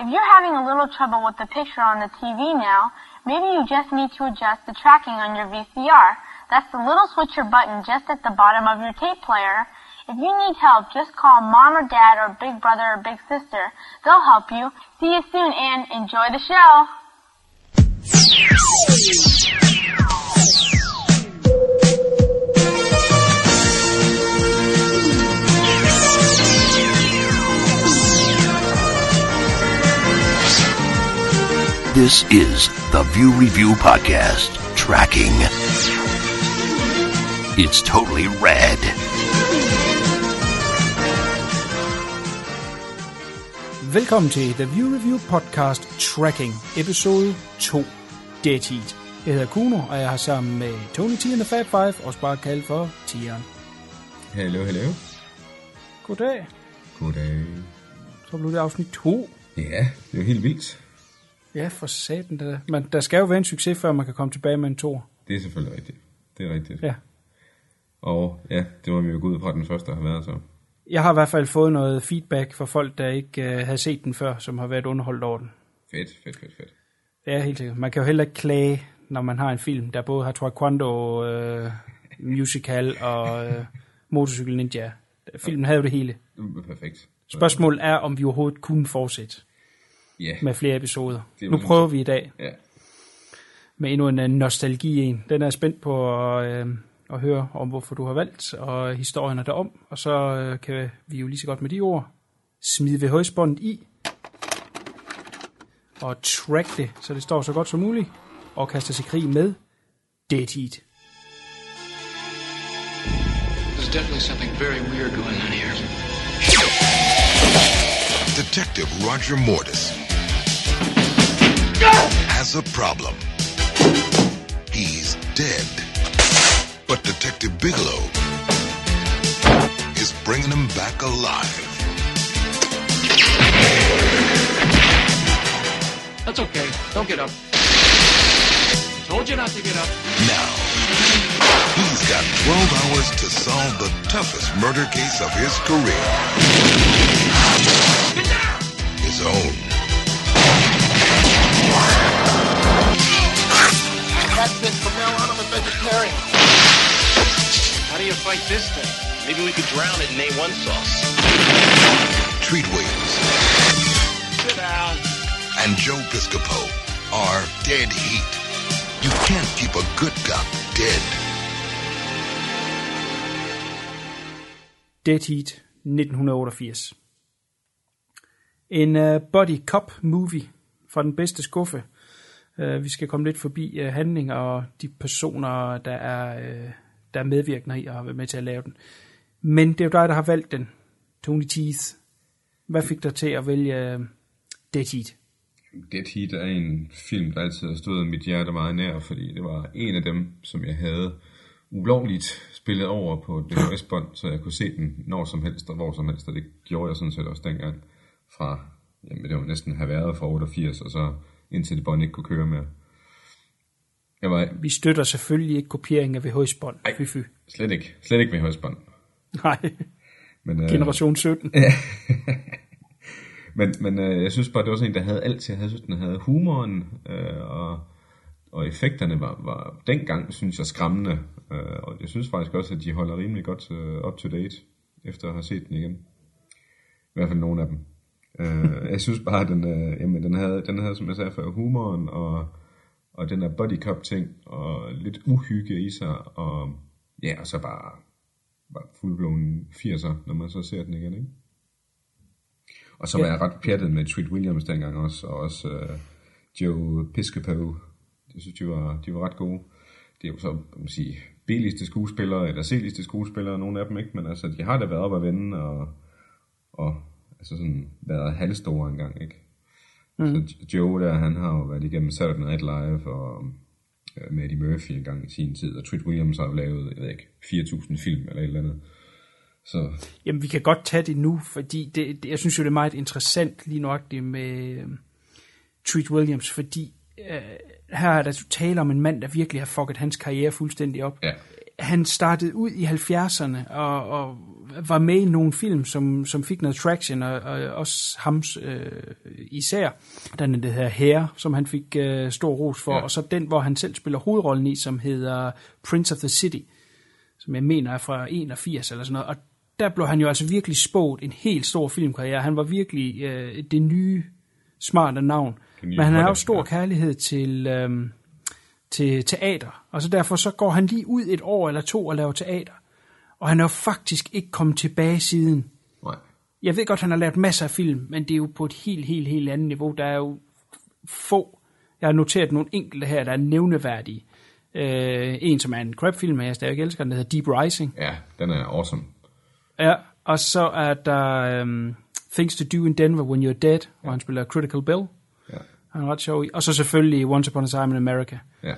If you're having a little trouble with the picture on the TV now, maybe you just need to adjust the tracking on your VCR. That's the little switcher button just at the bottom of your tape player. If you need help, just call mom or dad or big brother or big sister. They'll help you. See you soon and enjoy the show. This is the View Review Podcast Tracking. It's totally rad. Velkommen til The View Review Podcast Tracking, episode 2, Dead Heat. Jeg hedder Kuno, og jeg har sammen med Tony T and the Fab Five, også bare kaldt for Tieren. Hallo, hallo. Goddag. Goddag. Så blev det afsnit 2. Ja, det er jo helt vildt. Ja, for satan da. Men der skal jo være en succes, før man kan komme tilbage med en tor. Det er selvfølgelig rigtigt. Det er rigtigt. Ja. Og ja, det må vi jo gå ud fra den første, der har været så. Jeg har i hvert fald fået noget feedback fra folk, der ikke uh, havde set den før, som har været underholdt over den. Fedt, fedt, fedt, fedt. Det er helt sikkert. Man kan jo heller ikke klage, når man har en film, der både har taekwondo, uh, musical og uh, motorcykel ninja. Filmen havde jo det hele. Det er perfekt. Spørgsmålet er, om vi overhovedet kunne fortsætte Ja, med flere episoder. Er Nu prøver vi i dag ja. med endnu en øh, nostalgi-en. Den er spændt på at, øh, at høre om, hvorfor du har valgt, og historierne derom. Og så øh, kan vi jo lige så godt med de ord smide ved højsbåndet i, og track det, så det står så godt som muligt, og kaste sig i krig med Dead Heat. There's definitely something very weird going on here. Detective Roger Mortis has a problem. He's dead. But Detective Bigelow is bringing him back alive. That's okay. Don't get up. Told you not to get up. Now, he's got 12 hours to solve the toughest murder case of his career. His own. Vegetarian. How do you fight this thing? Maybe we could drown it in A1 sauce. Treat Williams Sit down. and Joe Piscopo are dead heat. You can't keep a good cop dead. Dead Heat 1988. En uh, body cop movie fra den bedste skuffe. Øh, vi skal komme lidt forbi øh, uh, handling og de personer, der er, øh, der er medvirkende i og har været med til at lave den. Men det er jo dig, der har valgt den. Tony Teeth. Hvad fik dig til at vælge uh, Dead Heat? Dead Heat er en film, der altid har stået mit hjerte meget nær, fordi det var en af dem, som jeg havde ulovligt spillet over på DHS-bånd, så jeg kunne se den når som helst og hvor som helst, og det gjorde jeg sådan set også dengang fra, jamen det var næsten have været fra 88, og så indtil det bånd ikke kunne køre mere. Jeg var Vi støtter selvfølgelig ikke kopiering af VHS-bånd. Ej. Fy, fy. slet ikke, slet ikke med højsbånd. Nej, Men, øh, generation 17. Men, men øh, jeg synes bare, det var sådan en, der havde alt til. Jeg synes, den havde humoren, øh, og, og effekterne var, var dengang, synes jeg, skræmmende. Øh, og jeg synes faktisk også, at de holder rimelig godt øh, up to date, efter at have set den igen. I hvert fald nogle af dem. Øh, jeg synes bare, den, øh, jamen, den, havde, den havde, som jeg sagde før, humoren, og, og den der body cop ting, og lidt uhygge i sig, og ja, og så bare, bare fuldblåen 80'er, når man så ser den igen, ikke? Og så var Ja. jeg ret pjattet med Treat Williams dengang også, og også uh, Joe Piscopo. Jeg synes, de var, de var ret gode. Det er jo så, kan man sige, billigste skuespillere, eller seligste skuespillere, nogle af dem ikke, men altså, de har da været op at vende, og, og altså sådan, været halvstore engang, ikke? Mm. Så Joe der, han har jo været igennem Saturday Night Live, og øh, med Eddie Murphy en gang i sin tid, og Treat Williams har jo lavet, jeg ved ikke, 4.000 film eller et eller andet. Så Jamen, vi kan godt tage det nu, fordi det, det, jeg synes jo, det er meget interessant lige nøjagtigt med øh, Treat Williams, fordi øh, her er der tale om en mand, der virkelig har fucket hans karriere fuldstændig op. ja, Han startede ud i 70'erne og, og var med i nogle film, som, som fik noget traction, og, og også ham øh, især. Den er det her Hair, som han fik øh, stor ros for, Ja. og så den, hvor han selv spiller hovedrollen i, som hedder Prince of the City, som jeg mener er fra 81 eller sådan noget. Og der blev han jo altså virkelig spået en helt stor filmkarriere. Han var virkelig øh, det nye, smarte navn. Nye Men han har jo stor ja. kærlighed til, øhm, til teater, og så derfor så går han lige ud et år eller to og laver teater. Og han er jo faktisk ikke kommet tilbage siden. Nej. Jeg ved godt, han har lavet masser af film, men det er jo på et helt, helt, helt andet niveau. Der er jo få. Jeg har noteret nogle enkelte her, der er nævneværdige. Øh, en, som er en crap-film, men jeg stadig elsker, den der hedder Deep Rising. Ja, den er awesome. Ja, og så er der um, Things to Do in Denver When You're Dead, hvor han spiller Critical Bill. Ja. Han er ret sjov i. Og så selvfølgelig Once Upon a Time in America. Ja.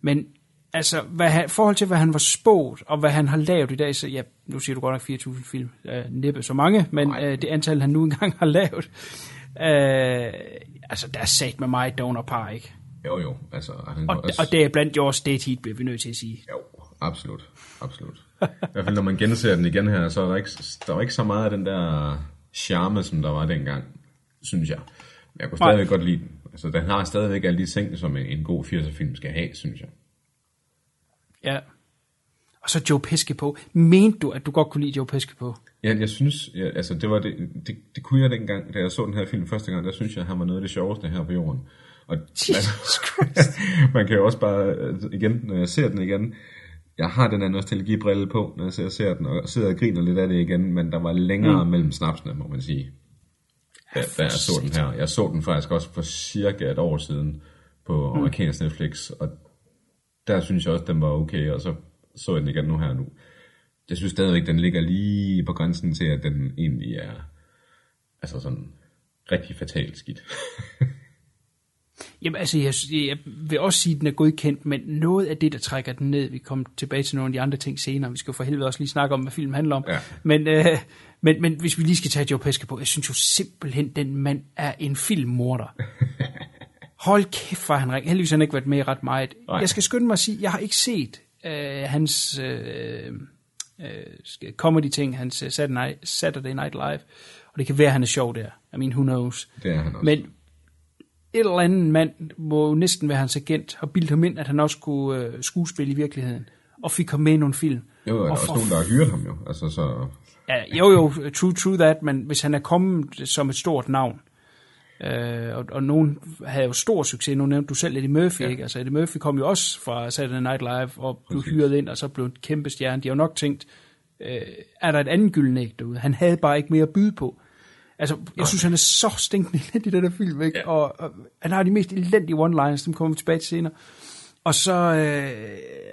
Men altså, hvad han, forhold til, hvad han var spået, og hvad han har lavet i dag, så ja, nu siger du godt nok 4.000 film, øh, næppe så mange, men Nej. øh, det antal, han nu engang har lavet, øh, altså, der er sat med mig Donner Par, ikke? Jo, jo. Altså, han Og, også... og det er blandt Yours Date Heat, bliver vi nødt til at sige. Jo, absolut. Absolut. I hvert fald, når man genser den igen her, så er der ikke, der er ikke så meget af den der charme, som der var dengang, synes jeg. Men jeg kunne Nej. stadigvæk godt lide den. Altså, den har stadigvæk alle de ting, som en, en god 80'er-film skal have, synes jeg. Ja. Og så Joe Pesci på. Mente du, at du godt kunne lide Joe Pesci på? Ja, jeg synes, ja, altså det var det, det, det kunne jeg dengang, da jeg så den her film første gang, der synes jeg, at han var noget af det sjoveste her på jorden. Og Jesus Christ. man kan jo også bare, altså, igen, når jeg ser den igen, jeg har den her nostalgibrille på, når jeg ser, ser den, og sidder og griner lidt af det igen, men der var længere mm. mellem snapsene, må man sige. Da, da jeg så den her. Jeg så den faktisk også for cirka et år siden på amerikansk Netflix, og der synes jeg også, den var okay, og så så jeg den igen nu her nu. Jeg synes stadigvæk, den ligger lige på grænsen til, at den egentlig er altså sådan rigtig fatalt skidt. Jamen altså, jeg, jeg vil også sige, at den er godkendt, men noget af det, der trækker den ned, vi kommer tilbage til nogle af de andre ting senere, vi skal jo for helvede også lige snakke om, hvad filmen handler om, Ja. men, øh, men, men hvis vi lige skal tage Joe Pesci på, jeg synes jo simpelthen, den mand er en filmmorder. Hold kæft, hvor er han ring. Heldigvis har han ikke været med ret meget. Nej. Jeg skal skynde mig at sige, jeg har ikke set øh, hans øh, øh, comedy-ting, hans øh, Saturday Night, Saturday Night Live, og det kan være, at han er sjov der. I mean, who knows. Det er han også. Men et eller andet mand må næsten være hans agent, har bildt ham ind, at han også kunne øh, skuespille i virkeligheden, og fik ham med i nogle film. jo, der er og også for- nogen, der har hyret ham jo. Altså, så, Ja, jo, jo, true, true that, men hvis han er kommet som et stort navn, øh, og, og nogen havde jo stor succes, nu nævnte du selv Eddie Murphy, ja. ikke? Altså Eddie Murphy kom jo også fra Saturday Night Live, og blev Præcis. hyret ind, og så blev en kæmpe stjerne. De har jo nok tænkt, øh, er der et andet gyldenæg derude? Han havde bare ikke mere at byde på. Altså, jeg synes, han er så stinkende elendig i den der film, ikke? Ja. Og, og, han har de mest elendige one-liners, dem kommer vi tilbage til senere. Og så, øh,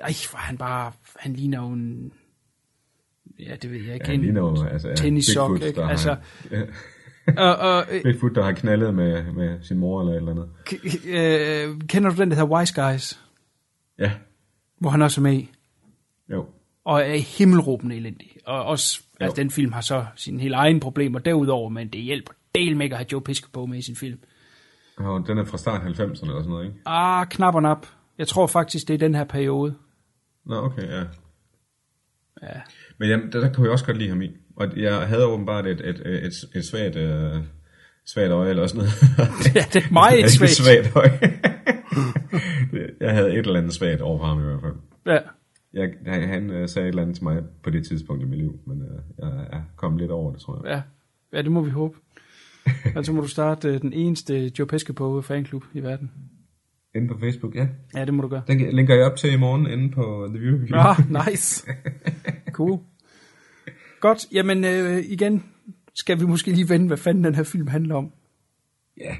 ej, hvor han bare, han ligner jo en, ja, det ved jeg ikke, ja, han ligner jo, altså, tennissok, ikke? Altså, ja, og, og, øh, Bigfoot, der har knaldet med, med sin mor eller et eller andet. øh, kender du den, der hedder Wise Guys, Ja, hvor han også er med i? jo. Og er himmelråbende elendig. Og også, Jo. altså den film har så sine helt egne problemer derudover, men det hjælper del med ikke at have Joe Pesci på med i sin film. Og den er fra start 90'erne eller sådan noget, ikke? Ah, knap og nap. Jeg tror faktisk, det er den her periode. Nå, okay, ja. Ja. Men jamen, der, der kunne jeg også godt lide ham i. Og jeg havde åbenbart et, et, et, et, et svagt, øh, svagt øje eller sådan noget. Ja, det er meget Ikke svagt. svagt øje. Jeg havde et eller andet svagt over ham i hvert fald. Ja. Jeg, han, han øh, sagde et eller andet til mig på det tidspunkt i mit liv, men øh, jeg er kommet lidt over det, tror jeg. Ja, ja det må vi håbe. Altså må du starte øh, den eneste Joe Pesci på fanklub i verden. Inde på Facebook, ja. Ja, det må du gøre. Den linker jeg op til i morgen inde på The View Review. Ah, nice. Cool. Godt, jamen øh, igen skal vi måske lige vende, hvad fanden den her film handler om. Ja.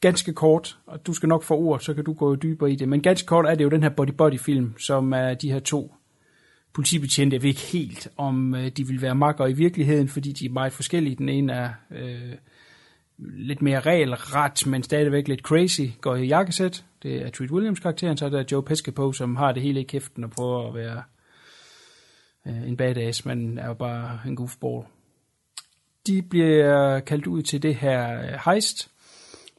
Ganske kort, og du skal nok få ord, så kan du gå dybere i det. Men ganske kort er det jo den her body-body-film, som er de her to politibetjente. Jeg ved ikke helt, om øh, de vil være makker i virkeligheden, fordi de er meget forskellige. Den ene er øh, lidt mere regelret, men stadigvæk lidt crazy, går i jakkesæt. Det er Treat Williams karakteren, så er der Joe Pesci på, som har det hele i kæften og prøver at være øh, en badass, men er jo bare en goofball. De bliver kaldt ud til det her øh, heist,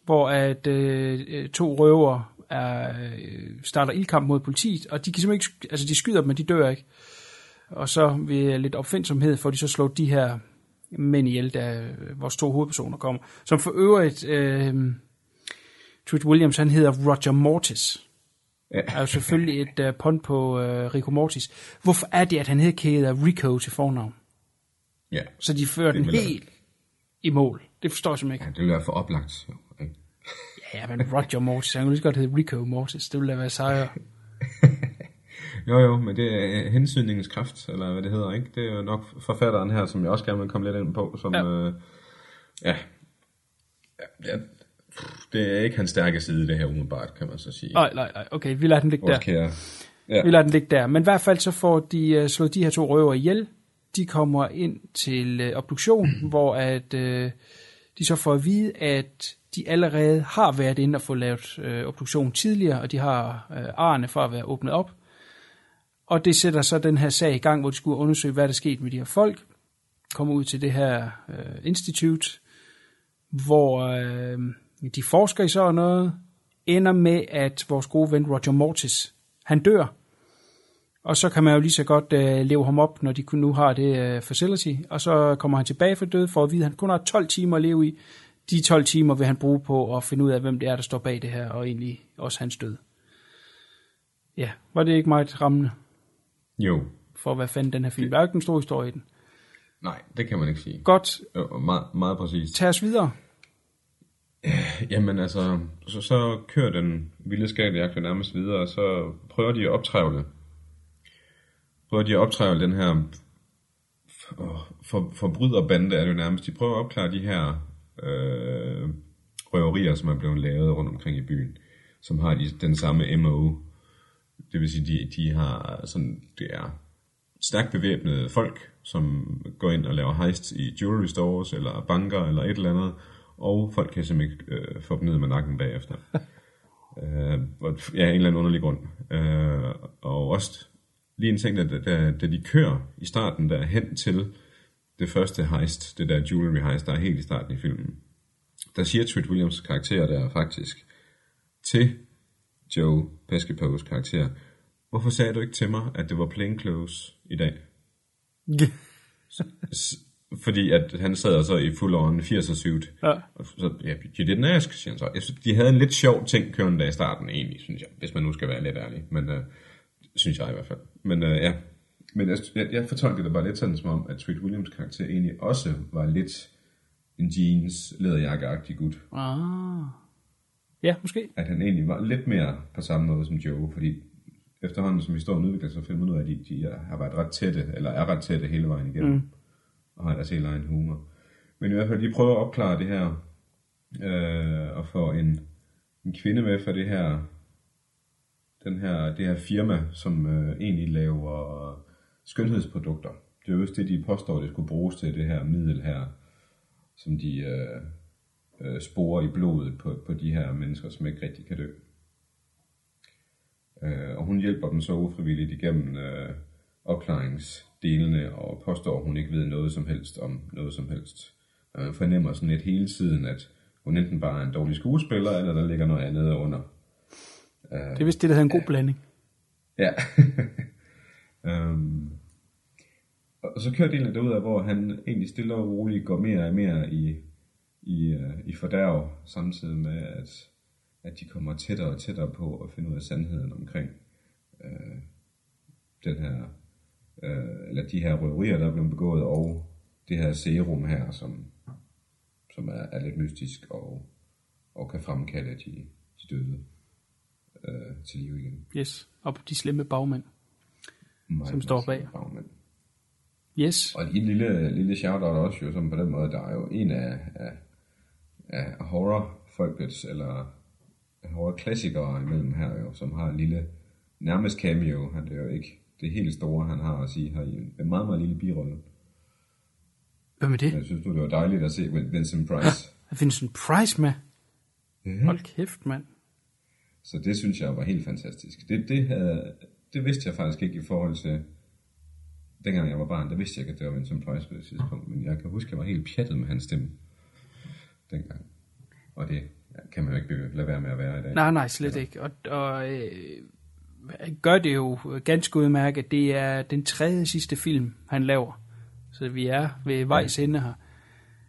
hvor at øh, øh to røver er, øh, starter ildkamp mod politiet, og de kan simpelthen ikke, altså de skyder dem, men de dør ikke. Og så ved lidt opfindsomhed får de så slået de her mænd ihjel, da vores to hovedpersoner kommer. Som for øvrigt, øh, Tweet Williams, han hedder Roger Mortis. Ja. er jo selvfølgelig et uh, pun på uh, Rico Mortis. Hvorfor er det, at han hedder Rico til fornavn? Ja. Så de fører den helt i mål. Det forstår jeg simpelthen ja, ikke. det ville være for oplagt. jo? Ja, men Roger Mortis, han kunne lige så godt hedde Rico Mortis. Det ville da være sejere. Jo, jo, men det er hensynningens kraft, eller hvad det hedder, ikke? Det er jo nok forfatteren her, som jeg også gerne vil komme lidt ind på, som, Ja. ja, øh, ja, ja, ja det er ikke hans stærke side, det her umiddelbart, kan man så sige. Nej, nej, nej. Okay, vi lader den ligge Vores der. kære. Ja. Vi lader den ligge der. Men i hvert fald så får de uh, slået de her to røver ihjel. De kommer ind til uh, obduktion, hvor at uh, de så får at vide, at de allerede har været inde og få lavet uh, obduktion tidligere, og de har uh, arne for at være åbnet op. Og det sætter så den her sag i gang, hvor de skulle undersøge, hvad der skete med de her folk. Kommer ud til det her uh, institut, hvor de forsker i sådan noget, ender med, at vores gode ven Roger Mortis, han dør. Og så kan man jo lige så godt øh, leve ham op, når de nu har det øh, facility. Og så kommer han tilbage fra død for at vide, at han kun har 12 timer at leve i. De 12 timer vil han bruge på at finde ud af, hvem det er, der står bag det her, og egentlig også hans død. Ja, var det ikke meget rammende Jo, for, hvad fanden den her film? Der er jo ikke en stor historie i den. nej, det kan man ikke sige. Godt, Jo, meget, meget præcist. tag os videre. Jamen altså, så, så kører den vilde skabjagt nærmest videre, og så prøver de at optrævle. Prøver de at optrævle den her for, for, forbryderbande, er det jo nærmest. De prøver at opklare de her øh, røverier, som er blevet lavet rundt omkring i byen, som har de, den samme MO. Det vil sige, de, de har sådan, det er stærkt bevæbnede folk, som går ind og laver heist i jewelry stores, eller banker, eller et eller andet, og folk kan simpelthen ikke øh, få dem ned med nakken bagefter. øh, hvor- ja, en eller anden underlig grund. Øh, og også lige en ting, da, da, da de kører i starten der hen til det første heist, det der jewelry heist, der er helt i starten i filmen, der siger Treat Williams karakter der faktisk til Joe Pescapos karakter, hvorfor sagde du ikke til mig, at det var plain clothes i dag? Fordi at han sad så i full on 80'er suit. Ja. Og så, ja, you didn't ask, siger han så. Jeg synes, de havde en lidt sjov ting kørende der i starten, egentlig, synes jeg. Hvis man nu skal være lidt ærlig. Men øh, synes jeg i hvert fald. Men øh, ja. Men jeg, jeg, jeg fortolkede det bare lidt sådan, som om, at Treat Williams karakter egentlig også var lidt en jeans, læderjakkeagtig gut. Ah. Ja, måske. At han egentlig var lidt mere på samme måde som Joe, fordi efterhånden, som historien udvikler sig, finder man ud af, at de, de har været ret tætte, eller er ret tætte hele vejen igennem. Mm. Og har deres helt egen humor. Men i hvert fald, de prøver at opklare det her, øh, og få en, en kvinde med for det her, den her, det her firma, som øh, egentlig laver skønhedsprodukter. Det er jo det, de påstår, det skulle bruges til, det her middel her, som de øh, øh, sporer i blodet på, på de her mennesker, som ikke rigtig kan dø. Øh, og hun hjælper dem så ufrivilligt igennem øh, opklaringsdelene og påstår, at hun ikke ved noget som helst om noget som helst. Og man fornemmer sådan lidt hele tiden, at hun enten bare er en dårlig skuespiller, eller der ligger noget andet under. Det er vist det, der hedder en god blanding. Ja. um, og så kører delen derud af, hvor han egentlig stille og roligt går mere og mere i, i, uh, i fordærv, samtidig med, at, at de kommer tættere og tættere på at finde ud af sandheden omkring uh, den her, uh, eller de her røverier, der er blevet begået, og det her serum her, som, som er, er lidt mystisk og, og kan fremkalde de, de døde uh, til live igen. Yes. Og de slemme bagmænd. Meget Som står bag. bagmænd. Yes. Og en lille, lille shout-out også jo, som på den måde, der er jo en af, af, af horror-folkets, eller horror-klassikere imellem her jo, som har en lille, nærmest cameo, han det er jo ikke det helt store, han har at sige her i en, meget, meget lille birolle. Hvem er det? Jeg synes du, det var dejligt at se Vin- Vincent Price. Findes en price med. Ja. Hold kæft, mand. Så det synes jeg var helt fantastisk. Det, det, havde, det vidste jeg faktisk ikke i forhold til, dengang jeg var barn, der vidste jeg ikke, at det var Vincent Price på det tidspunkt, men jeg kan huske, at jeg var helt pjattet med hans stemme dengang. Og det ja, kan man jo ikke lade være med at være i dag. Nej, nej, slet ikke. Og, og øh, gør det jo ganske udmærket. Det er den tredje sidste film, han laver. Så vi er ved vejs ende her.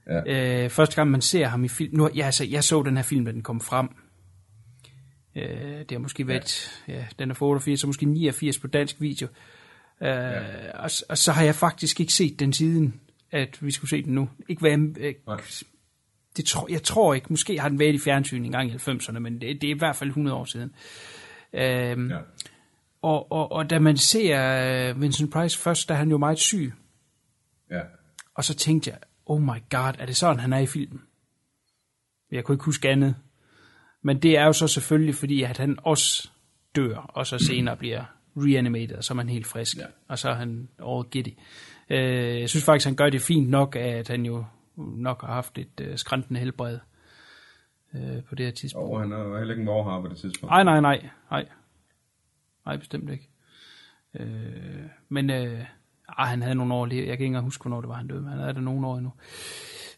Ja. Øh, første gang man ser ham i film... Nu, ja, altså, jeg så den her film, da den kom frem. Øh, det har måske været... Ja. ja, den er fra 88, så måske 89 på dansk video. Øh, ja. og, og så har jeg faktisk ikke set den siden, at vi skulle se den nu. Ikke hvad jeg, øh, Nej. det tror, jeg tror ikke. Måske har den været i fjernsyn en gang i 90'erne, men det, det er i hvert fald 100 år siden. Øhm, Ja. og, og, og da man ser øh, Vincent Price først, der er han jo meget syg. Ja. Og så tænkte jeg, oh my god, er det sådan, han er i filmen? Jeg kunne ikke huske andet. Men det er jo så selvfølgelig, fordi at han også dør, og så senere bliver reanimated, og så er man helt frisk. Ja. Og så er han all giddy. Øh, jeg synes faktisk, han gør det fint nok, at han jo nok har haft et øh, skræntende helbred øh, på det her tidspunkt. Og han er jo heller ikke en vorhar på det tidspunkt. Nej, nej, nej, nej. Nej, bestemt ikke. Øh, men øh, ah, han havde nogle år, lige- jeg kan ikke engang huske, hvornår det var, han døde, men han havde det nogle år endnu.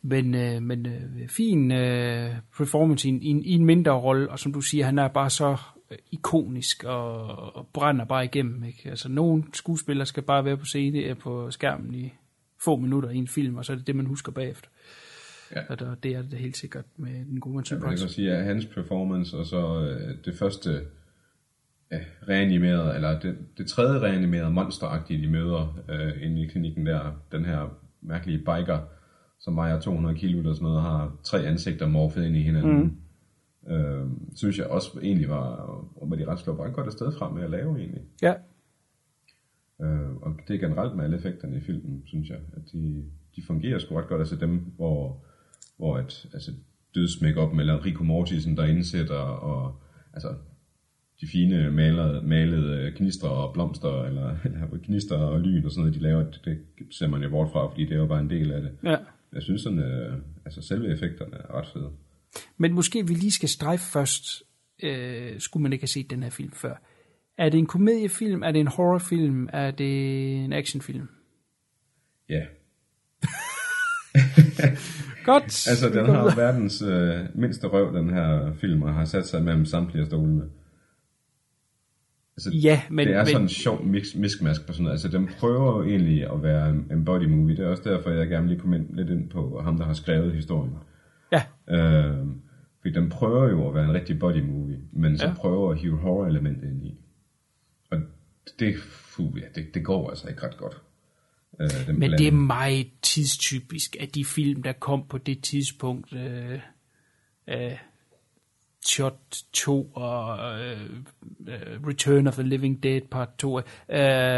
Men, øh, men øh, fin øh, performance i en, i, en, i en mindre rolle, og som du siger, han er bare så øh, ikonisk og, og brænder bare igennem. Ikke? Altså, nogle skuespillere skal bare være på scene øh, på skærmen i få minutter i en film, og så er det det, man husker bagefter. Ja. Og der, det er det helt sikkert med den gode Vincent Man kan sige, at hans performance, og så øh, det første ja, reanimerede, eller det, det tredje reanimerede monsteragtige, de møder øh, inde i klinikken der, den her mærkelige biker, som vejer 200 kilo eller sådan noget, har tre ansigter morfet ind i hinanden. Mm. Øh, synes jeg også egentlig var, med de ret slår bare godt afsted frem med at lave egentlig. Ja, Øh, og det er generelt med alle effekterne i filmen, synes jeg, at de, de fungerer sgu ret godt. Altså dem, hvor, hvor et, altså dødsmæk op med Rico Mortisen, der indsætter, og altså de fine malede, malede knister og blomster, eller, eller knister og lyn og sådan noget, de laver, det, det ser man jo bort fra, fordi det er jo bare en del af det. ja. Jeg synes sådan, øh, altså selve effekterne er ret fede. Men måske vi lige skal strejfe først, øh, skulle man ikke have set den her film før. Er det en komediefilm? Er det en horrorfilm? Er det en actionfilm? Ja, Godt. altså den har verdens øh, mindste røv, den her film, og har sat sig mellem samtlige af stolene. Altså, Ja, men, det er men sådan en sjov mix, miskmask på sådan noget. Altså, den prøver jo egentlig at være en, body movie. Det er også derfor, jeg gerne lige komme ind, lidt ind på ham, der har skrevet historien. ja, Øh, fordi den prøver jo at være en rigtig body movie, men så ja. prøver at hive horror-elementet ind i. Og det, fuh, ja, det, det går altså ikke ret godt. Øh, den men det er blanding. meget tidstypisk, at de film, der kom på det tidspunkt, øh, øh, Shot 2 og øh, øh, Return of the Living Dead part 2, øh,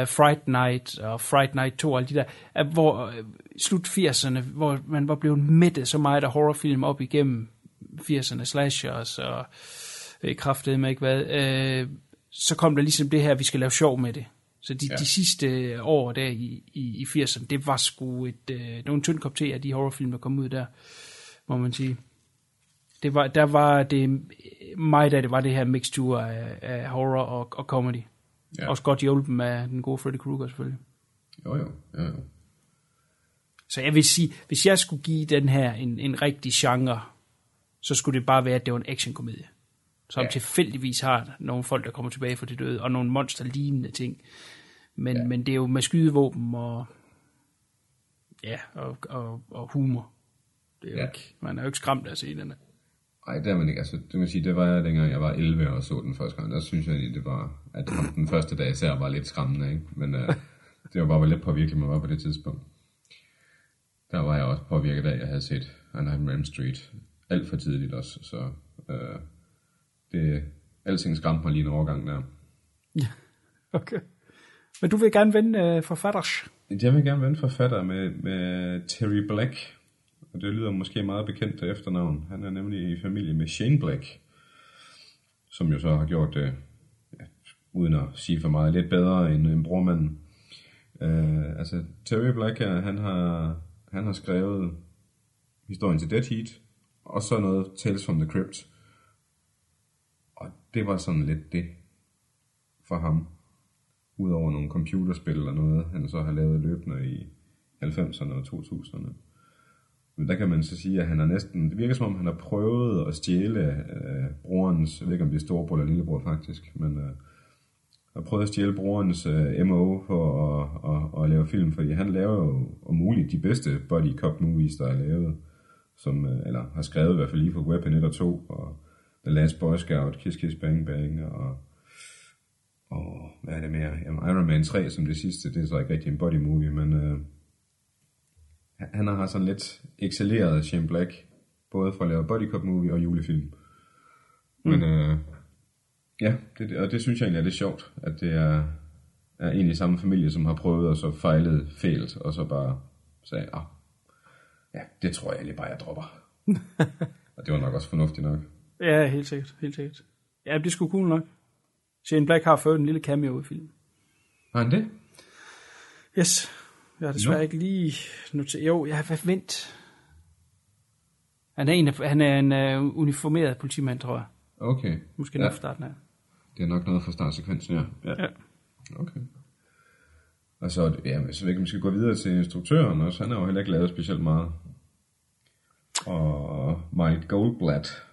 Fright Night og Fright Night 2 og alle de der, øh, hvor øh, slut 80'erne, hvor man var blevet mættet så meget af horrorfilm op igennem 80'erne, slashers og øh, kraftede med ikke hvad, øh, så kom der ligesom det her, vi skal lave sjov med det. Så de, ja. De sidste år der i, i, i 80'erne, det var sgu et, øh, det var en tynd kop te af de horrorfilm, der kom ud der, må man sige. Det var, der var det, meget af det var det her mixture af, af horror og, og comedy. Ja. Også godt hjulpet med den gode Freddy Krueger selvfølgelig. Jo, jo, jo, jo. Så jeg vil sige, hvis jeg skulle give den her en, en rigtig genre, så skulle det bare være, at det var en actionkomedie. Som. Ja. tilfældigvis har nogle folk, der kommer tilbage fra det døde, og nogle monsterlignende ting. Men, ja. Ja. men det er jo med skydevåben og, ja, og, og, og humor. Det er jo Ja. ikke, man er jo ikke skræmt af her. Nej, det er man ikke. Altså, det, må sige, det var jeg dengang jeg var 11 og så den første gang. Der synes jeg det var, at den første dag især var lidt skræmmende, ikke? Men uh, det var bare, lidt påvirket man var på det tidspunkt. Der var jeg også påvirket af, jeg havde set A Nightmare on Elm Street alt for tidligt også, så uh, det, alting skræmte mig lige en overgang der. Okay. Men du vil gerne vende øh, forfatters. Jeg vil gerne vende forfatter med, med Terry Black, og det lyder måske meget bekendt til efternavn. Han er nemlig i familie med Shane Black, som jo så har gjort det, ja, uden at sige for meget, lidt bedre end, end brormanden. Uh, altså, Terry Black, her, han har, han har skrevet historien til Dead Heat, og så noget Tales from the Crypt. Og det var sådan lidt det for ham udover nogle computerspil eller noget, han så har lavet løbende i 90'erne og 2000'erne. Men der kan man så sige, at han har næsten, det virker som om, han har prøvet at stjæle øh, brorens, jeg ved ikke om det er storebror eller lillebror faktisk, men øh, har prøvet at stjæle brorens øh, MO for at, at, at, lave film, fordi han laver jo om muligt de bedste body cop movies, der er lavet, som, øh, eller har skrevet i hvert fald lige på Weapon 1 og 2, og The Last Boy Scout, Kiss Kiss Bang Bang, og, og hvad er det mere? Jamen, Iron Man 3 som det sidste, det er så ikke rigtig en body movie, men uh, han har sådan lidt excelleret Shane Black, både for at lave body cop movie og julefilm. Mm. Men uh, Ja, det, og det synes jeg egentlig er lidt sjovt, at det er, er en i samme familie, som har prøvet og så fejlet fælt, og så bare sagde, ah, ja, det tror jeg egentlig bare, jeg dropper. og det var nok også fornuftigt nok. Ja, helt sikkert, helt sikkert. Ja, det skulle cool nok. Shane Black har fået en lille cameo i filmen. Har han det? Yes. Jeg har desværre Nå. ikke lige noteret. Jo, jeg har vent. Han er en, han er en uh, uniformeret politimand, tror jeg. Okay. Måske ja. ja. starten af. Det er nok noget fra startsekvensen, ja. ja. Ja. Okay. Og så, ja, så ved ikke, om vi skal gå videre til instruktøren også. Han har jo heller ikke lavet specielt meget. Og Mike Goldblatt,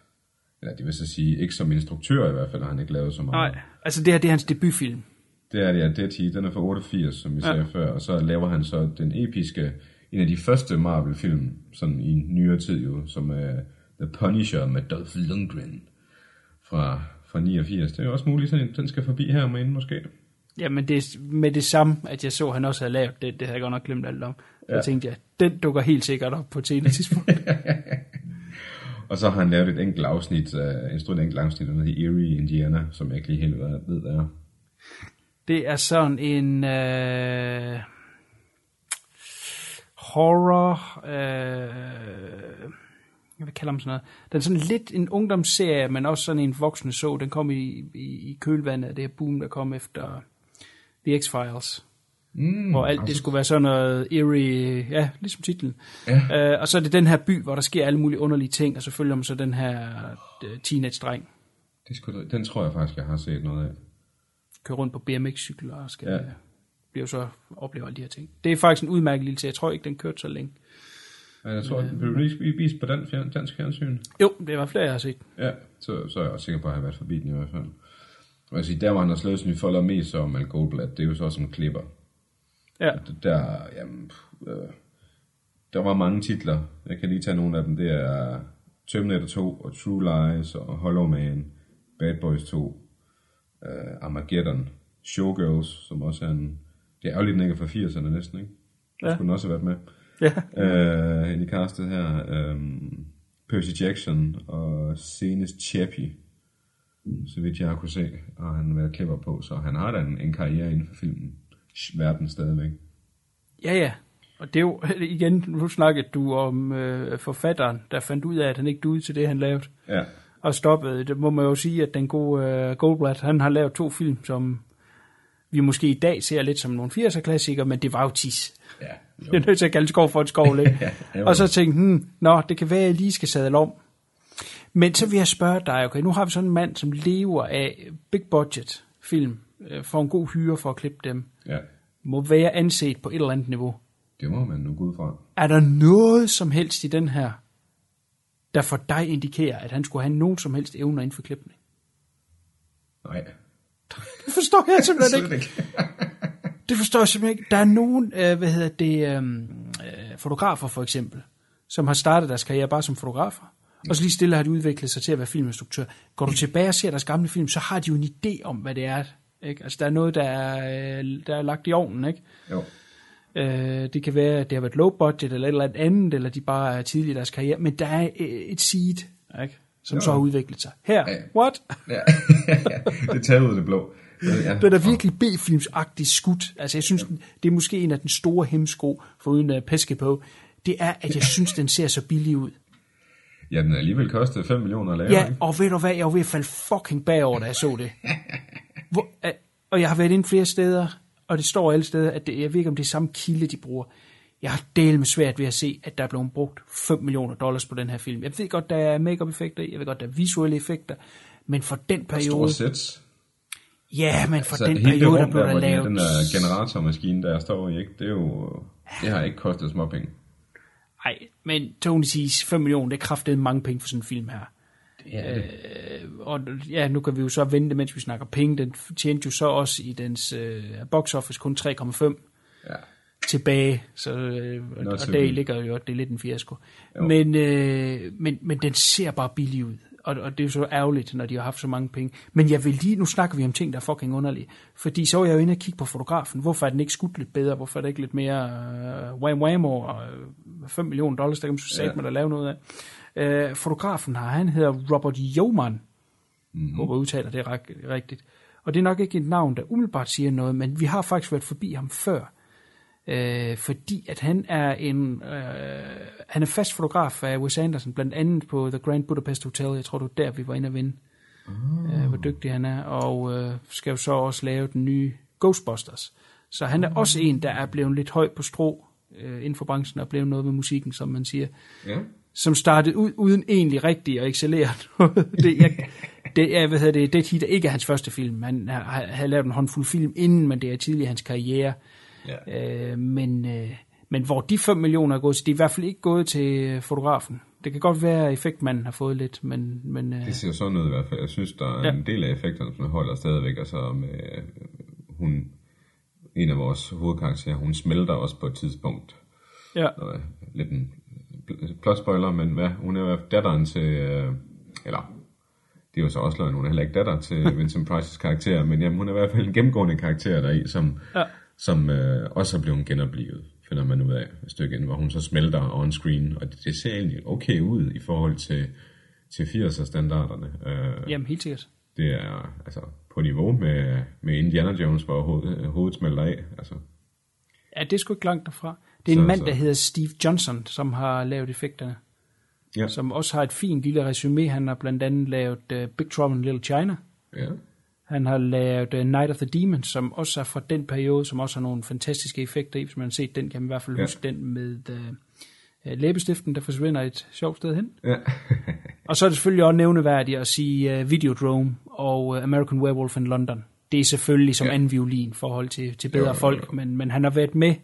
eller det vil så sige, ikke som instruktør i hvert fald, har han ikke lavet så meget. Nej, altså det her, det er hans debutfilm. Det er det, ja. Dead Heat, den er fra 88, som vi Ja. sagde før. Og så laver han så den episke, en af de første Marvel-film, sådan i nyere tid jo, som er The Punisher med Dolph Lundgren fra, fra 89. Det er jo også muligt, at den skal forbi her med inden måske. Ja, men det er med det samme, at jeg så, at han også havde lavet det. Det havde jeg godt nok glemt alt om. Så Ja. jeg tænkte jeg, den dukker helt sikkert op på et tidspunkt. Og så har han lavet et enkelt afsnit, uh, en et enkelt afsnit, der hedder Erie, Indiana, som jeg ikke lige helt ved, ved hvad er. Det er sådan en øh, horror, øh, hvad kalder man sådan noget? Den er sådan lidt en ungdomsserie, men også sådan en voksne så. Den kom i, i, i kølvandet af det her boom, der kom efter The X-Files. Mm, Hvor alt det skulle være sådan noget eerie, ja, ligesom titlen. Ja. Øh, og så er det den her by, hvor der sker alle mulige underlige ting, og så følger man så den her øh, teenage-dreng, Det skulle, den tror jeg faktisk, jeg har set noget af. kører rundt på BMX-cykel og skal Ja. bliver så opleve alle de her ting. Det er faktisk en udmærket lille serie. Jeg tror ikke, den kørte så længe. Ja, Jeg tror, den blev lige vist på den fjern, dansk fjernsyn. Jo, det var flere, jeg har set. Ja, så, så er jeg også sikker på, at jeg har været forbi den i hvert fald. Og jeg siger, der han har slået sin folder mest som Mal Goldblatt, det er jo så som klipper. Ja, Der, jamen, øh, der var mange titler. Jeg kan lige tage nogle af dem. Det er Terminator 2 og True Lies og Hollow Man, Bad Boys 2, øh, Armageddon, Showgirls, som også er en... Det er jo lidt ikke fra 80'erne næsten, ikke? Ja. skulle den også have været med. ja. Øh, i castet her. Øh, Percy Jackson og senest Chappie. Så vidt jeg har kunne se, har han været klipper på. Så han har da en, en karriere inden for filmen. Verden stadigvæk. ja, ja. Og det er jo, igen, nu snakkede du om øh, forfatteren, der fandt ud af, at han ikke duede til det, han lavede. Ja. Og stoppede. Det må man jo sige, at den gode øh, Goldblatt, han har lavet to film, som vi måske i dag ser lidt som nogle 80'er-klassikere, men det var jo tis. Ja, Det er nødt til at kalde skov for et skov, ikke? jo. og så tænkte hmm, nå, det kan være, at jeg lige skal sadle om. Men så vil jeg spørge dig, okay, nu har vi sådan en mand, som lever af big budget film, øh, får en god hyre for at klippe dem, ja. må være anset på et eller andet niveau. Det må man nu gå ud fra. Er der noget som helst i den her, der for dig indikerer, at han skulle have nogen som helst evner inden for klipning? Nej. Det forstår jeg simpelthen ikke. Det forstår jeg simpelthen ikke. Der er nogen, øh, hvad hedder det, øh, øh, fotografer for eksempel, som har startet deres karriere bare som fotografer. Og så lige stille har de udviklet sig til at være filminstruktør. Går du tilbage og ser deres gamle film, så har de jo en idé om, hvad det er. Ikke? Altså, der er noget, der er, øh, der er lagt i ovnen. Ikke? Jo. Øh, det kan være, at det har været low budget eller et eller andet, eller de bare er tidlige i deres karriere. Men der er øh, et seed, ikke? som Jo. så har udviklet sig. Her, Ja. what? Ja. det er taget ud af det blå. Ja. Det er da virkelig B-filmsagtigt skudt. Altså, jeg synes, det er måske en af den store hemsko, for uden at peske på. Det er, at jeg synes, den ser så billig ud. ja, den alligevel kostet 5 millioner at lave. Ja, ikke? og ved du hvad, jeg var ved at falde fucking bagover, da jeg så det. Hvor, og jeg har været inde flere steder, og det står alle steder, at det, jeg ved ikke, om det er samme kilde, de bruger. Jeg har delt med svært ved at se, at der er blevet brugt 5 millioner dollars på den her film. Jeg ved godt, der er make effekter jeg ved godt, der er visuelle effekter, men for den Store periode... sæt. Ja, men for Så den periode, der blev der, der lavet... den der generatormaskine, der står i, ikke? det er jo... Det har ikke kostet småpenge. Nej, men Tony C's 5 millioner, det er kraftedet mange penge for sådan en film her. Ja, det. Øh, og ja, nu kan vi jo så vente, mens vi snakker penge. Den tjente jo så også i dens øh, box office kun 3,5 Ja. tilbage, så, øh, og, Not og so der ligger jo, at det er lidt en fiasko. Jo. Men, øh, men, men den ser bare billig ud, og, og det er jo så ærgerligt, når de har haft så mange penge. Men jeg vil lige, nu snakker vi om ting, der er fucking underlige, fordi så var jeg jo inde og kigge på fotografen. Hvorfor er den ikke skudt lidt bedre? Hvorfor er det ikke lidt mere øh, wham wham og øh, 5 millioner dollars, der kan man så Ja. ja. at lave noget af. Øh, fotografen her, han hedder Robert Yeoman. Mm-hmm. Håber, jeg udtaler det rig- rigtigt. Og det er nok ikke et navn, der umiddelbart siger noget, men vi har faktisk været forbi ham før. Øh, fordi at han er en øh, han er fast fotograf af Wes Anderson, blandt andet på The Grand Budapest Hotel. Jeg tror, det var der, vi var inde og vinde. Oh. Øh, hvor dygtig han er. Og øh, skal jo så også lave den nye Ghostbusters. Så han er oh. også en, der er blevet lidt høj på strå øh, inden for branchen og blevet noget med musikken, som man siger Ja. Som startede ud uden egentlig rigtig at excellere noget. Det, jeg, det er, hvad hedder det, det er ikke hans første film. Han har, har lavet en håndfuld film inden, men det er tidligere hans karriere. Ja. Øh, men, øh, men hvor de 5 millioner er gået til, de er i hvert fald ikke gået til fotografen. Det kan godt være, at effektmanden har fået lidt, men... men øh, Det ser sådan ud i hvert fald. Jeg synes, der er Ja. en del af effekterne, som holder stadigvæk. Altså med, øh, hun, en af vores hovedkarakterer, hun smelter også på et tidspunkt. ja, Og, øh, lidt en plot spoiler, men hvad, hun er jo datteren til, øh, eller det er jo så også løgn, hun er heller ikke datter til Vincent Price's karakter, men jamen, hun er i hvert fald en gennemgående karakter deri, som, Ja. som øh, også er blevet genoplevet, finder man ud af et stykke ind, hvor hun så smelter on screen, og det, det ser egentlig okay ud i forhold til, til 80'er standarderne. Øh, jamen helt sikkert. det er altså på niveau med, med Indiana Jones, hvor hovedet, hovedet smelter af. Altså, Ja, det er sgu ikke langt derfra. Det er en Så- mand, så- der hedder Steve Johnson, som har lavet effekterne. ja. Som også har et fint lille resume. Han har blandt andet lavet uh, Big Trouble in Little China. ja. Han har lavet uh, Night of the Demons, som også er fra den periode, som også har nogle fantastiske effekter i. Hvis man har set den, kan man i hvert fald Ja. huske den med uh, læbestiften, der forsvinder et sjovt sted hen. ja. Og så er det selvfølgelig også nævneværdigt at sige uh, Videodrome og uh, American Werewolf in London. Det er selvfølgelig som Ja. anden violin i forhold til, til bedre Jo, jo, jo, folk. Men, men han har været med.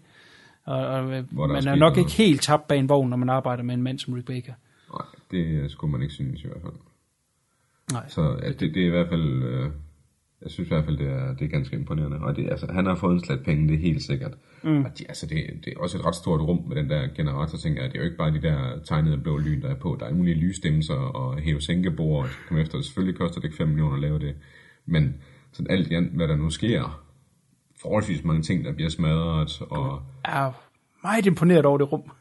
Og, og øh, man er nok noget. ikke helt tabt bag en vogn, når man arbejder med en mand som Rick Baker. Nej, det skulle man ikke synes i hvert fald. Nej. Så ja, det, det er i hvert fald, øh, jeg synes i hvert fald, det er, det er ganske imponerende. Og det, altså, han har fået en slat penge, det er helt sikkert. Mm. Og de, altså, det, det er også et ret stort rum med den der generator, tænker jeg. Det er jo ikke bare de der tegnede blå lyn, der er på. Der er alle mulige lysstemser og hæve-sænke-bord. og Kom efter, selvfølgelig koster det ikke 5 millioner at lave det. Men sådan alt i alt, hvad der nu sker, forholdsvis mange ting, der bliver smadret. Og, Jeg er meget imponeret over det rum.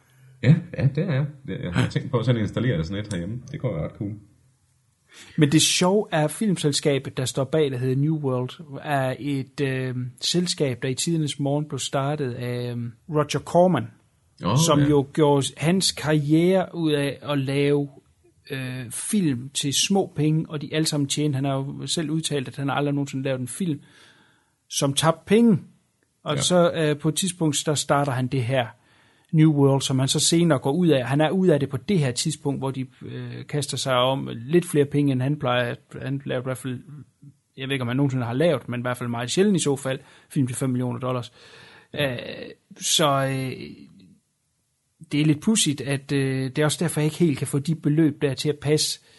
ja, ja, det er jeg. Jeg har tænkt på at sådan installere sådan et herhjemme. Det går ret cool. Men det sjove er, filmselskabet, der står bag, der hedder New World, er et øh, selskab, der i tidernes morgen blev startet af øh, Roger Corman, Oh, som jo gjorde hans karriere ud af at lave øh, film til små penge, og de alle sammen tjente. Han har jo selv udtalt, at han aldrig nogensinde lavet en film, som tabte penge. Og Ja. ja. så øh, på et tidspunkt, der starter han det her New World, som han så senere går ud af. Han er ud af det på det her tidspunkt, hvor de øh, kaster sig om lidt flere penge, end han plejer. Han laver i hvert fald, jeg ved ikke, om han nogensinde har lavet, men i hvert fald meget sjældent i så fald, film til 5 millioner dollars. Øh, så øh, det er lidt pudsigt, at øh, det er også derfor, jeg ikke helt kan få de beløb der til at passe. Øh,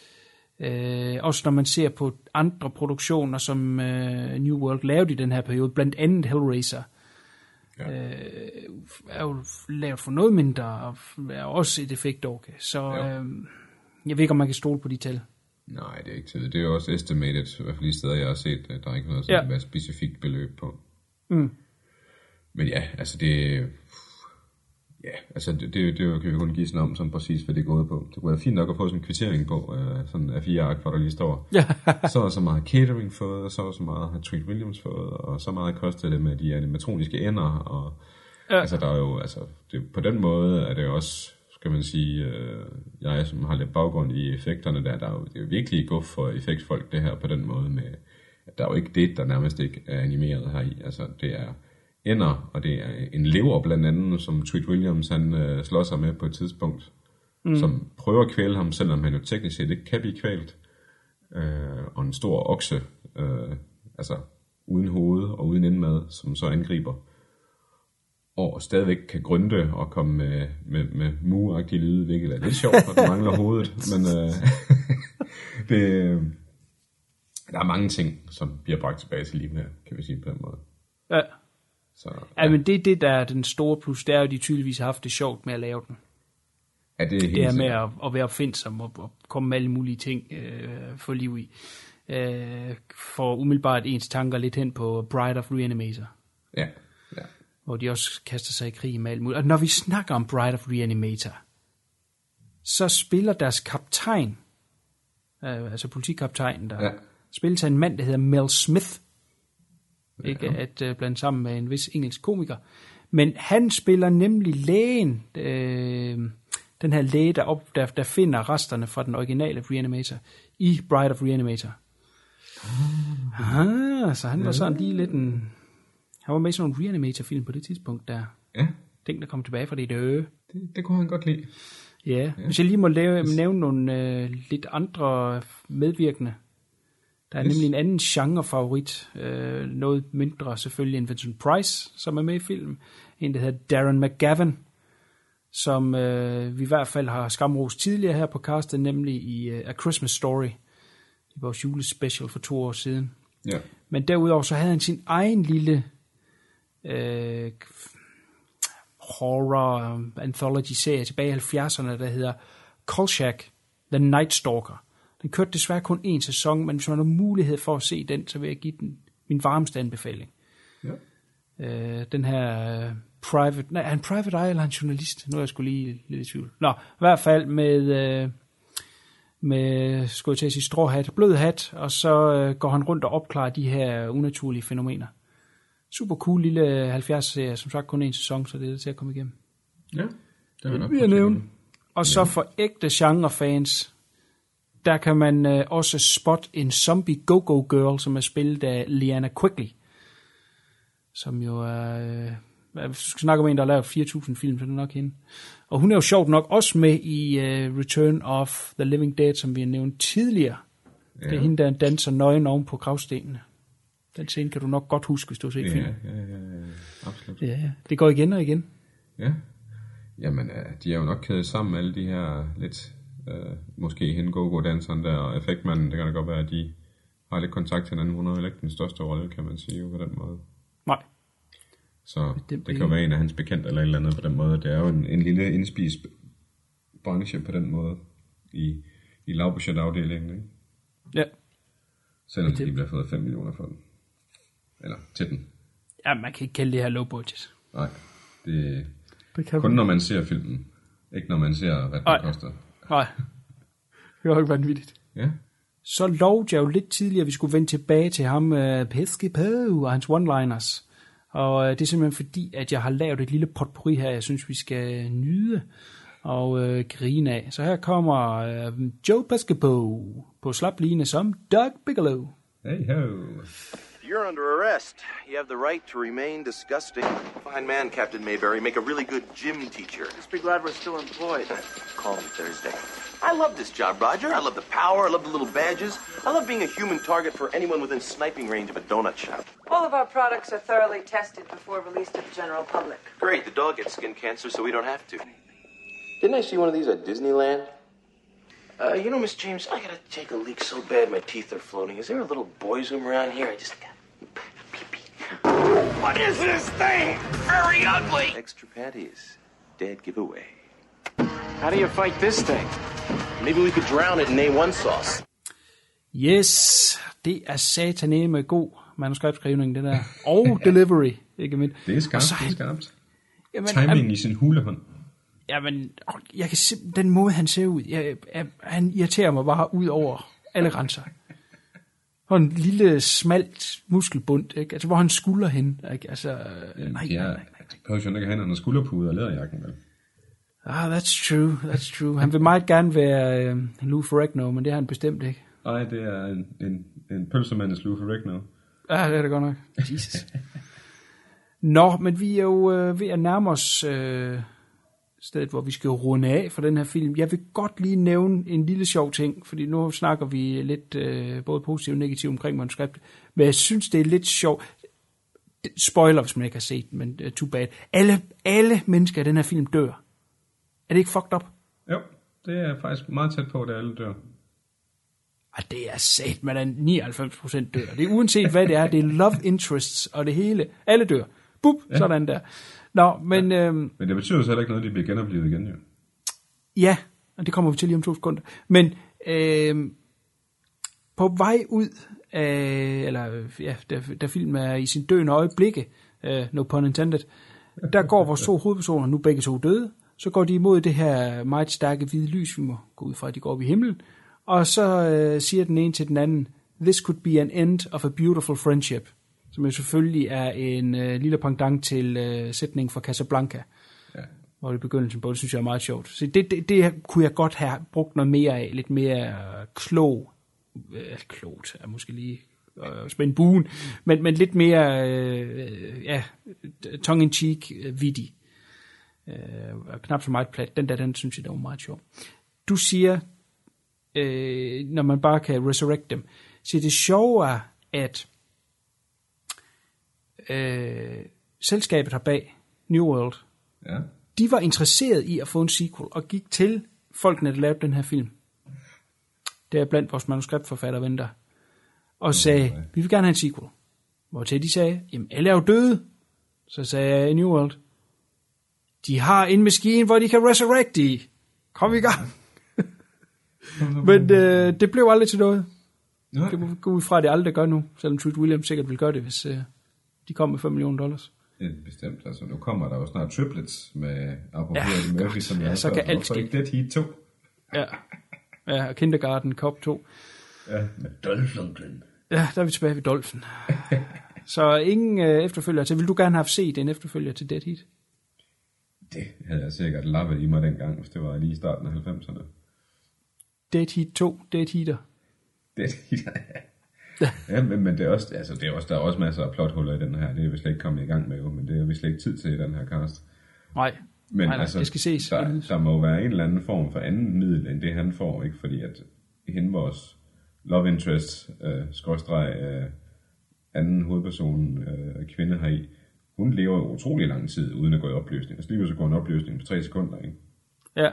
også når man ser på andre produktioner, som øh, New World lavede i den her periode, blandt andet Hellraiser, Ja. øh, er jo lavet for noget mindre, og er også et effekt okay. Så Jo. øh, jeg ved ikke, om man kan stole på de tal. Nej, det er ikke tid. Det er jo også estimated, i hvert fald de steder, jeg har set, at der er ikke noget sådan Ja. ja. specifikt beløb på. Mm. Men ja, altså det... Ja, altså det, det, det kan vi kun give sådan om, som præcis, hvad det er gået på. Det kunne være fint nok at få sådan en kvittering på, uh, sådan af fire ark, hvor der lige står. Ja. så og så meget catering fået, og så og så meget har Treat Williams fået, og så meget kostede det med de animatroniske ender, og Ja. altså der er jo, altså det, på den måde er det også, skal man sige, øh, jeg som har lidt baggrund i effekterne der, der er jo, det er jo virkelig godt for effektfolk det her på den måde med, at der er jo ikke det, der nærmest ikke er animeret her i, altså det er ender, og det er en lever blandt andet, som Treat Williams han øh, slår sig med på et tidspunkt, mm. som prøver at kvæle ham, selvom han jo teknisk set ikke kan blive kvælt, øh, og en stor okse, øh, altså uden hoved og uden indmad, som så angriber, og stadigvæk kan grønte og komme med, med, med mu-agtige lyde, hvilket er lidt sjovt, for den mangler hovedet, men, øh, det, der er mange ting, som bliver bragt tilbage til liv her, kan vi sige på den måde. Ja. Så, Ja, men det er det, der er den store plus. Det er jo, at de tydeligvis har haft det sjovt med at lave den. ja, det er helt Det er med at, at være opfindsom og, og komme med alle mulige ting øh, for liv i. Øh, for umiddelbart ens tanker lidt hen på Bride of Reanimator, Ja, ja. hvor de også kaster sig i krig med alt muligt. Og når vi snakker om Bride of Reanimator, så spiller deres kaptajn, øh, altså politikaptajnen, der Ja. ja. spilles af en mand, der hedder Mel Smith. Ikke at øh, blande sammen med en vis engelsk komiker. Men han spiller nemlig lægen, øh, den her læge, der, op, der, der finder resterne fra den originale Reanimator i Bride of Reanimator. Ah, så han var sådan lige lidt en... Han var med i sådan en Reanimator-film på det tidspunkt, der ja ting, der kom tilbage fra det døde. det, det kunne han godt lide. Ja, hvis jeg lige må lave, nævne nogle øh, lidt andre medvirkende. Der er Yes. nemlig en anden genre-favorit, øh, noget mindre selvfølgelig end Vincent Price, som er med i filmen. En, der hedder Darren McGavin, som øh, vi i hvert fald har skamros tidligere her på castet, nemlig i uh, A Christmas Story, i vores julespecial for to år siden. Ja. Men derudover så havde han sin egen lille øh, horror um, anthology serie tilbage i 70'erne, der hedder Kolchak, The Night Stalker. Den kørte desværre kun en sæson, men hvis man har mulighed for at se den, så vil jeg give den min varmeste anbefaling. Ja. Øh, den her øh, private, nej, er han private eye eller er han journalist? Nu er jeg skulle lige lidt i tvivl. Nå, i hvert fald med, øh, med skulle jeg til at sige, stråhat, blød hat, og så øh, går han rundt og opklarer de her unaturlige fænomener. Super cool lille 70-serie, som sagt kun en sæson, så det er til at komme igennem. Ja, det var nok vil jeg på nævne. tide. Og så for ægte genre-fans, der kan man øh, også spotte en zombie go-go girl, som er spillet af Liana Quigley. Som jo er... Øh, hvis du skal snakke om en, der har lavet 4.000 film, så er det nok hende. Og hun er jo sjovt nok også med i uh, Return of the Living Dead, som vi har nævnt tidligere. Ja. Det er hende, der danser nøgen oven på gravstenene. Den scene kan du nok godt huske, hvis du har set Ja, filmen. ja, ja, ja, absolut. Ja, ja. Det går igen og igen. Ja. Jamen, øh, de er jo nok kædet sammen, alle de her lidt, øh, måske hende go danseren der, og effektmanden, det kan da godt være, at de har lidt kontakt til hinanden. Hun har jo ikke den største rolle, kan man sige, jo, på den måde. Nej. Så det det, kan jo være en af hans bekendte eller et eller andet på den måde. Det er jo en, en lille indspist branche på den måde i, i lavbudgetafdelingen, ikke? Ja. Selvom Det- de bliver fået 5 millioner for den. Eller til den. ja, man kan ikke kalde det her low budget. Nej, det Det kan kun når man ser filmen. Ikke når man ser, hvad den koster. Nej. Det var jo ikke vanvittigt. Ja, Så lovede jeg jo lidt tidligere, at vi skulle vende tilbage til ham, uh, Pesky Poe og hans one-liners. Og uh, det er simpelthen fordi, at jeg har lavet et lille potpourri her, jeg synes, vi skal nyde og uh, grine af. Så her kommer uh, Joe Pescopo på slap line som Doug Bigelow. hey ho. You're under arrest. You have the right to remain disgusting. Fine man, Captain Mayberry. Make a really good gym teacher. Just be glad we're still employed. Call me Thursday. I love this job, Roger. I love the power. I love the little badges. I love being a human target for anyone within sniping range of a donut shop. All of our products are thoroughly tested before release to the general public. Great, the dog gets skin cancer, so we don't have to. Didn't I see one of these at Disneyland? Uh, you know, Miss James, I gotta take a leak so bad my teeth are floating. Is there a little boy's room around here? I just got pee pee. What is this thing? Very ugly. Extra panties. Dead giveaway. How do you fight this thing? Maybe we could drown it in A1 sauce. Yes, det er sataneme god manuskriptskrivning, det der. Og delivery, ikke mindst. Det er skarpt, så det er skarpt. Jamen, Timing i sin hulehånd. Jamen, jeg kan simp- den måde, han ser ud, jeg, jeg, han irriterer mig bare ud over alle grænser. Og en lille, smalt muskelbund, ikke? Altså, hvor han skulder hen, ikke? Altså, øh, nej, De nej, er, nej, nej. behøver jo ikke have noget skulderpude og læderjakken, vel? Ah, that's true, that's true. Han vil meget gerne være øh, Lou Ferrigno, men det er han bestemt ikke. Nej, det er en, en, en pølsemandes Lou Ferrigno. Ja, det er det godt nok. Jesus. Nå, men vi er jo øh, ved at nærme os øh, stedet, hvor vi skal runde af for den her film. Jeg vil godt lige nævne en lille sjov ting, fordi nu snakker vi lidt øh, både positivt og negativt omkring manuskriptet, men jeg synes, det er lidt sjovt. Spoiler, hvis man ikke har set men uh, too bad. Alle, alle mennesker i den her film dør. Er det ikke fucked up? Jo, det er faktisk meget tæt på, at alle dør. Og det er sat, man er 99% dør. Det er uanset hvad det er, det er love interests og det hele. Alle dør. Bup, ja. sådan der. Nå, men... Ja. Øhm, Men det betyder så heller ikke noget, at de bliver genoplevet igen, jo. Ja, og det kommer vi til lige om to sekunder. Men øh, på vej ud af, eller ja, da, da filmen er i sin døende øjeblikke, øh, no pun intended, der går vores to hovedpersoner, nu begge to døde, så går de imod det her meget stærke hvide lys, vi må gå ud fra, at de går op i himlen, og så øh, siger den ene til den anden, this could be an end of a beautiful friendship, som jo selvfølgelig er en øh, lille pendant til øh, sætningen fra Casablanca hvor i begyndelsen på, det synes jeg er meget sjovt. Så det, det, det kunne jeg godt have brugt noget mere af, lidt mere klog, øh, klogt er måske lige øh, spænde buen, men, men lidt mere, øh, ja, tongue-in-cheek, øh, vittig. Øh, knap så meget plat. Den der, den synes jeg, der var meget sjov. Du siger, øh, når man bare kan resurrect dem, så det sjove er, at øh, selskabet har bag New World, Ja. de var interesseret i at få en sequel, og gik til folkene, der lavede den her film. Det er blandt vores manuskriptforfatter venter. Og sagde, vi vil gerne have en sequel. Hvor til de sagde, jamen alle er jo døde. Så sagde jeg, New World, de har en maskine, hvor de kan resurrect i. Kom i gang. Men øh, det blev aldrig til noget. Nej. Det må vi gå ud fra, at det aldrig gør nu, selvom Truth Williams sikkert vil gøre det, hvis øh, de kommer med 5 millioner dollars. Det er bestemt. Altså, nu kommer der jo snart triplets med apropos Ja, Murphy, godt. som jeg Ja, så kan alt ske. ikke Dead Heat 2? Ja, ja og Kindergarten Cop 2. Ja, med Dolph Ja, der er vi tilbage ved Dolphin. Så ingen øh, efterfølger til. Vil du gerne have set en efterfølger til Dead Heat? Det havde jeg sikkert lappet i mig dengang, hvis det var lige i starten af 90'erne. Dead Heat 2, Dead Heater. Dead Heat. ja, men, men det er også, altså, det er også, der er også masser af plothuller i den her. Det er vi slet ikke kommet i gang med, jo, men det er vi slet ikke tid til i den her cast. Nej, Men nej, nej, altså, det skal ses. Der, der må være en eller anden form for anden middel, end det han får, ikke? Fordi at hende vores love interest, øh, skråstreg, øh, anden hovedperson, øh, kvinde her i, hun lever jo utrolig lang tid uden at gå i opløsning. Altså lige så går en opløsning på tre sekunder, ikke? Ja,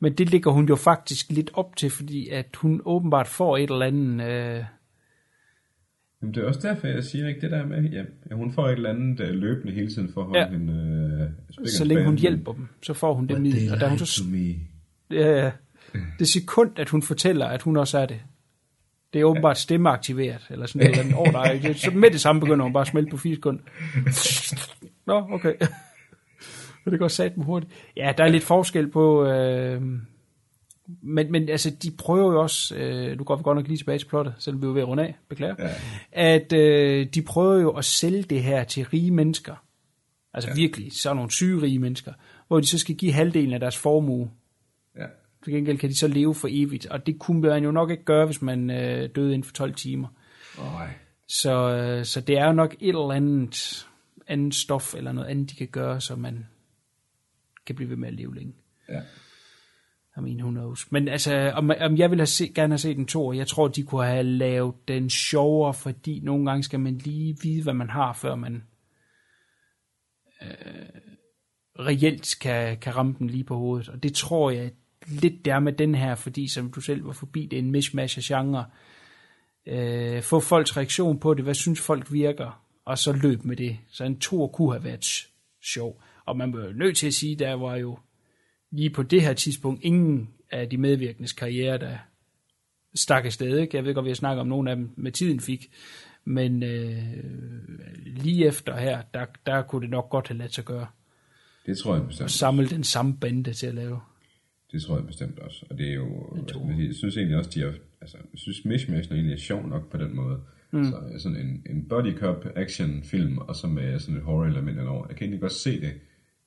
men det ligger hun jo faktisk lidt op til, fordi at hun åbenbart får et eller andet... Øh, Jamen, det er også derfor, jeg siger ikke det der med, ja, hun får et eller andet øh, løbende hele tiden for at holde Ja. hende spick så længe hun hjælper dem, så får hun det middel. Og da hun så. Ja, ja. Det sekund, at hun fortæller, at hun også er det. Det er åbenbart stemmeaktiveret, eller sådan noget. andet. Åh, nej, så med det samme begynder hun bare at smelte på fire sekunder. Nå, okay. Men det går sat med hurtigt. Ja, der er lidt forskel på... Øh, men, men altså, de prøver jo også... Øh, nu går vi godt nok lige tilbage til plottet, selvom vi er jo ved at runde af, beklager. Ja. At øh, de prøver jo at sælge det her til rige mennesker. Altså ja. virkelig, sådan nogle syge rige mennesker. Hvor de så skal give halvdelen af deres formue Ja. til gengæld kan de så leve for evigt, og det kunne man jo nok ikke gøre, hvis man øh, døde inden for 12 timer. Nej. Så, øh, så det er jo nok et eller andet, andet stof, eller noget andet, de kan gøre, så man kan blive ved med at leve længe. Ja. I mean, who knows. Men altså, om, om jeg ville have se, gerne have set en to, jeg tror, de kunne have lavet den sjovere, fordi nogle gange skal man lige vide, hvad man har, før man øh, reelt kan, kan ramme den lige på hovedet. Og det tror jeg lidt der med den her, fordi som du selv var forbi, det er en mishmash af genre. Øh, få folks reaktion på det, hvad synes folk virker, og så løb med det. Så en to kunne have været sjov. Og man var jo nødt til at sige, der var jo lige på det her tidspunkt ingen af de medvirkendes karriere, der stak afsted. Ikke? Jeg ved godt, vi har snakket om nogle af dem med tiden fik, men øh, lige efter her, der, der kunne det nok godt have ladt sig gøre. Det tror jeg bestemt. samle den samme bande til at lave. Det tror jeg bestemt også. Og det er jo, man sige, jeg synes egentlig også, de er, altså, jeg synes Mishmash egentlig er sjov nok på den måde. Mm. Så sådan en, en body cop action film, og så med sådan et horror element over. Jeg kan egentlig godt se det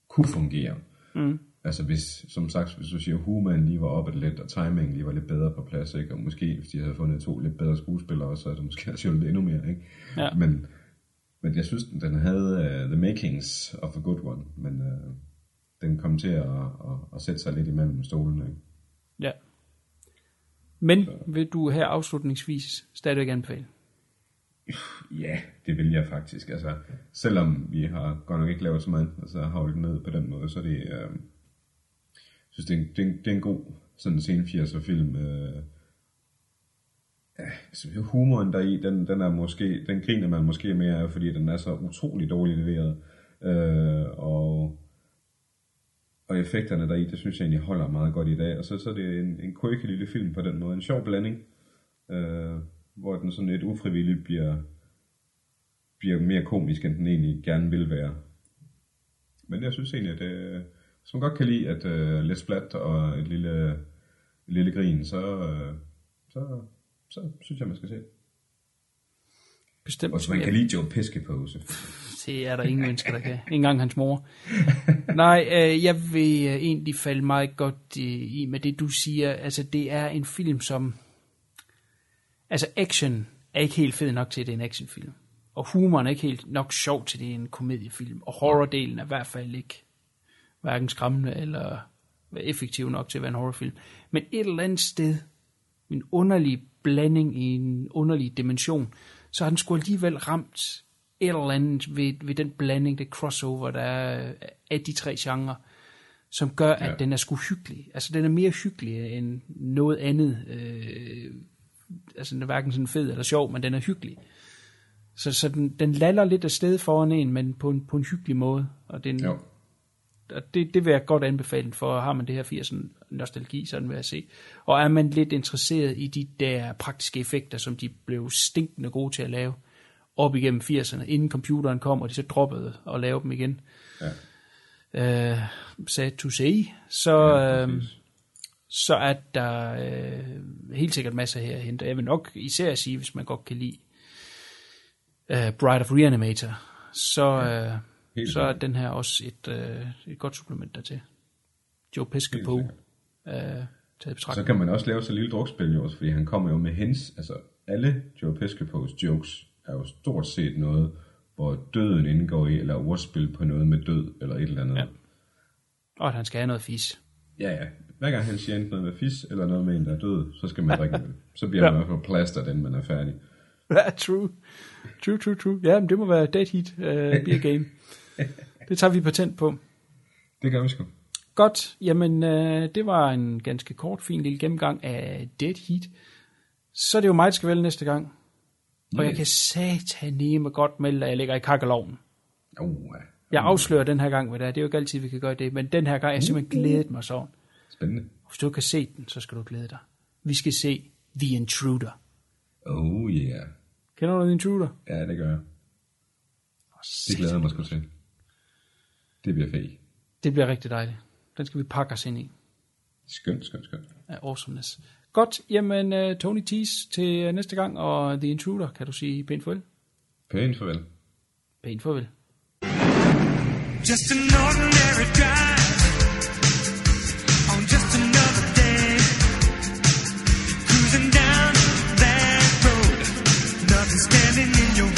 kunne fungere. Mm. Altså hvis, som sagt, hvis du siger, Human lige var oppe lidt, og timingen lige var lidt bedre på plads, ikke? og måske hvis de havde fundet to lidt bedre skuespillere, så er det måske også hjulpet endnu mere. Ikke? Ja. Men, men jeg synes, den havde uh, the makings of a good one, men uh, den kom til at, at, at sætte sig lidt imellem stolene. Ikke? Ja. Men vil du her afslutningsvis stadigvæk anbefale? Ja, det vil jeg faktisk. Altså, selvom vi har godt nok ikke lavet så meget, altså den ned på den måde, så er det, øh, synes det er, en, det, er en, det er en god sådan sen 80'er film. Øh, ja, altså, humoren deri, den, den, er måske, den griner man måske mere af, fordi den er så utrolig dårligt leveret. Øh, og, og effekterne deri, det synes jeg egentlig holder meget godt i dag. Og så, så er det en, en quirky lille film på den måde. En sjov blanding, øh, hvor den sådan lidt ufrivilligt bliver, bliver mere komisk, end den egentlig gerne vil være. Men jeg synes egentlig, at det, man godt kan lide at uh, lidt splat og et lille, et lille grin, så, uh, så, så synes jeg, man skal se. Bestemt. Og hvis man kan lide Joe Pesci-pose. Det er der ingen mennesker, der kan. Ingen engang hans mor. Nej, øh, jeg vil øh, egentlig falde meget godt øh, i med det, du siger. Altså, det er en film, som... Altså, action er ikke helt fed nok til, at det er en actionfilm. Og humoren er ikke helt nok sjov til, at det er en komediefilm. Og horrordelen er i hvert fald ikke hverken skræmmende eller effektiv nok til at være en horrorfilm. Men et eller andet sted, en underlig blanding i en underlig dimension, så har den sgu alligevel ramt et eller andet ved, ved den blanding, det crossover, der er af de tre genrer, som gør, at Ja. den er sgu hyggelig. Altså, den er mere hyggelig end noget andet. Øh, altså, den er hverken sådan fed eller sjov, men den er hyggelig. Så, så den, den laller lidt af sted foran en, men på en, på en hyggelig måde. Og den, Jo. Og det, det vil jeg godt anbefale for. Har man det her 80'er nostalgi, så den vil jeg se. Og er man lidt interesseret i de der praktiske effekter, som de blev stinkende gode til at lave op igennem 80'erne, inden computeren kom, og de så droppede og lavede dem igen. Ja. Uh, sad to say, så, Ja, ja, præcis. så er der uh, helt sikkert masser her at hente. Jeg vil nok især sige, hvis man godt kan lide uh, Bride of Reanimator, så, uh, helt så er den her også et, uh, et godt supplement dertil. Joe på, uh, sikkert. taget Så kan man også lave så lille drukspil jo også, fordi han kommer jo med hens, altså alle Joe Pesci-pose jokes er jo stort set noget, hvor døden indgår i, eller ordspil på noget med død, eller et eller andet. Ja. Og at han skal have noget fis. Ja, ja. Hver gang han siger enten noget med fis, eller noget med en, der er død, så skal man drikke. Så bliver man i hvert fald plaster, den man er færdig. Ja, true. True, true, true. Ja, men det må være Dead Heat uh, Beer Game. Det tager vi patent på. Det gør vi sgu. Godt, jamen øh, det var en ganske kort, fin lille gennemgang af Dead Heat. Så er det jo mig, der skal vælge næste gang. Og jeg kan sataneme godt melde, at jeg ligger i kakkeloven. Uh, ja. Jeg afslører den her gang, hvad det er. Det er jo ikke altid, vi kan gøre det. Men den her gang, jeg har simpelthen glædet mig sådan. Spændende. Hvis du ikke kan se den, så skal du glæde dig. Vi skal se The Intruder. Oh yeah. Kender du The Intruder? Ja, det gør jeg. Det glæder jeg mig sgu til. Det bliver fedt. Det bliver rigtig dejligt. Den skal vi pakke os ind i. Skønt, skønt, skønt. Ja, awesomeness. Godt, jamen uh, Tony Tees til øh, næste gang, og The Intruder, kan du sige pænt farvel? Pænt farvel. Pænt farvel. Just an ordinary guy On just another day Cruising down that road Nothing standing in your